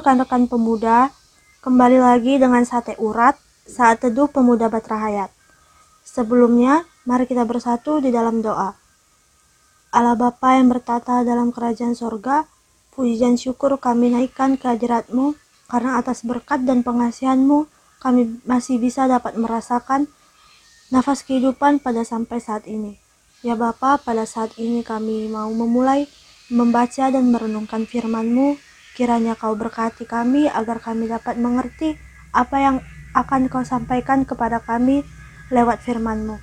rekan-rekan pemuda, kembali lagi dengan sate urat saat teduh pemuda Batrahayat. Sebelumnya, mari kita bersatu di dalam doa. Allah Bapa yang bertata dalam kerajaan sorga, puji dan syukur kami naikkan ke hadiratmu, karena atas berkat dan pengasihanmu, kami masih bisa dapat merasakan nafas kehidupan pada sampai saat ini. Ya Bapa, pada saat ini kami mau memulai membaca dan merenungkan firman-Mu Kiranya kau berkati kami agar kami dapat mengerti apa yang akan kau sampaikan kepada kami lewat firman-Mu.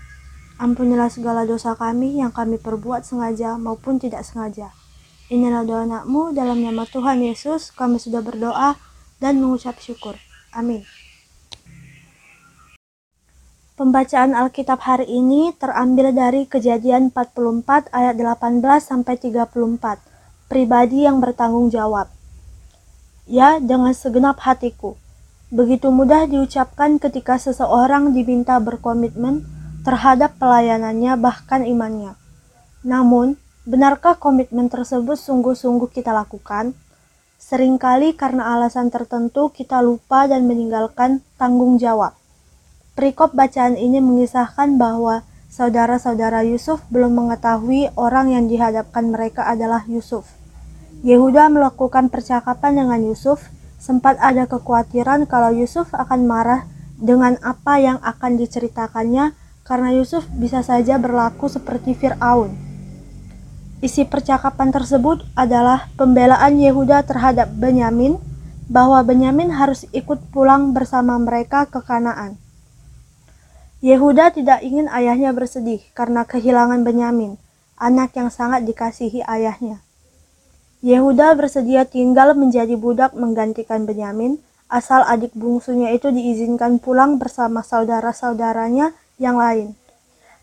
Ampunilah segala dosa kami yang kami perbuat sengaja maupun tidak sengaja. Inilah doa anakmu dalam nama Tuhan Yesus kami sudah berdoa dan mengucap syukur. Amin. Pembacaan Alkitab hari ini terambil dari Kejadian 44 ayat 18 sampai 34. Pribadi yang bertanggung jawab. Ya, dengan segenap hatiku. Begitu mudah diucapkan ketika seseorang diminta berkomitmen terhadap pelayanannya bahkan imannya. Namun, benarkah komitmen tersebut sungguh-sungguh kita lakukan? Seringkali karena alasan tertentu kita lupa dan meninggalkan tanggung jawab. Perikop bacaan ini mengisahkan bahwa saudara-saudara Yusuf belum mengetahui orang yang dihadapkan mereka adalah Yusuf. Yehuda melakukan percakapan dengan Yusuf, sempat ada kekhawatiran kalau Yusuf akan marah dengan apa yang akan diceritakannya karena Yusuf bisa saja berlaku seperti Fir'aun. Isi percakapan tersebut adalah pembelaan Yehuda terhadap Benyamin bahwa Benyamin harus ikut pulang bersama mereka ke Kanaan. Yehuda tidak ingin ayahnya bersedih karena kehilangan Benyamin, anak yang sangat dikasihi ayahnya. Yehuda bersedia tinggal menjadi budak menggantikan Benyamin, asal adik bungsunya itu diizinkan pulang bersama saudara-saudaranya yang lain.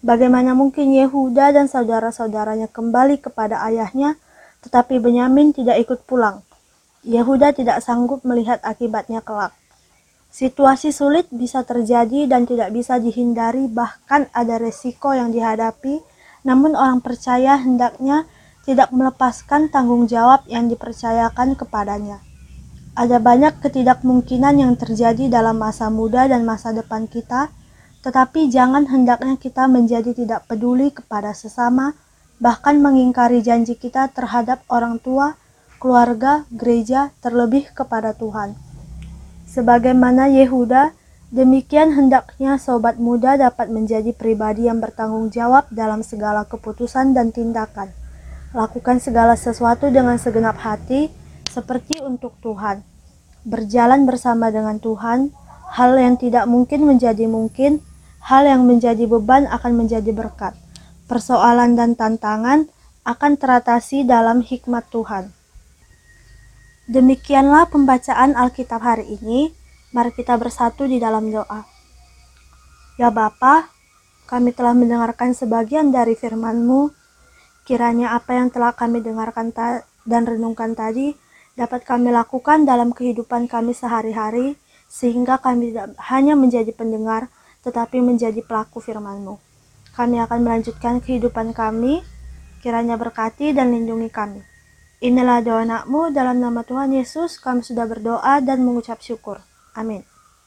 Bagaimana mungkin Yehuda dan saudara-saudaranya kembali kepada ayahnya, tetapi Benyamin tidak ikut pulang. Yehuda tidak sanggup melihat akibatnya kelak. Situasi sulit bisa terjadi dan tidak bisa dihindari, bahkan ada resiko yang dihadapi, namun orang percaya hendaknya tidak melepaskan tanggung jawab yang dipercayakan kepadanya. Ada banyak ketidakmungkinan yang terjadi dalam masa muda dan masa depan kita, tetapi jangan hendaknya kita menjadi tidak peduli kepada sesama, bahkan mengingkari janji kita terhadap orang tua, keluarga, gereja, terlebih kepada Tuhan. Sebagaimana Yehuda, demikian hendaknya sobat muda dapat menjadi pribadi yang bertanggung jawab dalam segala keputusan dan tindakan. Lakukan segala sesuatu dengan segenap hati, seperti untuk Tuhan. Berjalan bersama dengan Tuhan, hal yang tidak mungkin menjadi mungkin, hal yang menjadi beban akan menjadi berkat. Persoalan dan tantangan akan teratasi dalam hikmat Tuhan. Demikianlah pembacaan Alkitab hari ini. Mari kita bersatu di dalam doa. Ya Bapa, kami telah mendengarkan sebagian dari firman-Mu Kiranya apa yang telah kami dengarkan dan renungkan tadi dapat kami lakukan dalam kehidupan kami sehari-hari, sehingga kami tidak hanya menjadi pendengar, tetapi menjadi pelaku firman-Mu. Kami akan melanjutkan kehidupan kami, kiranya berkati dan lindungi kami. Inilah doa anakmu dalam nama Tuhan Yesus, kami sudah berdoa dan mengucap syukur. Amin.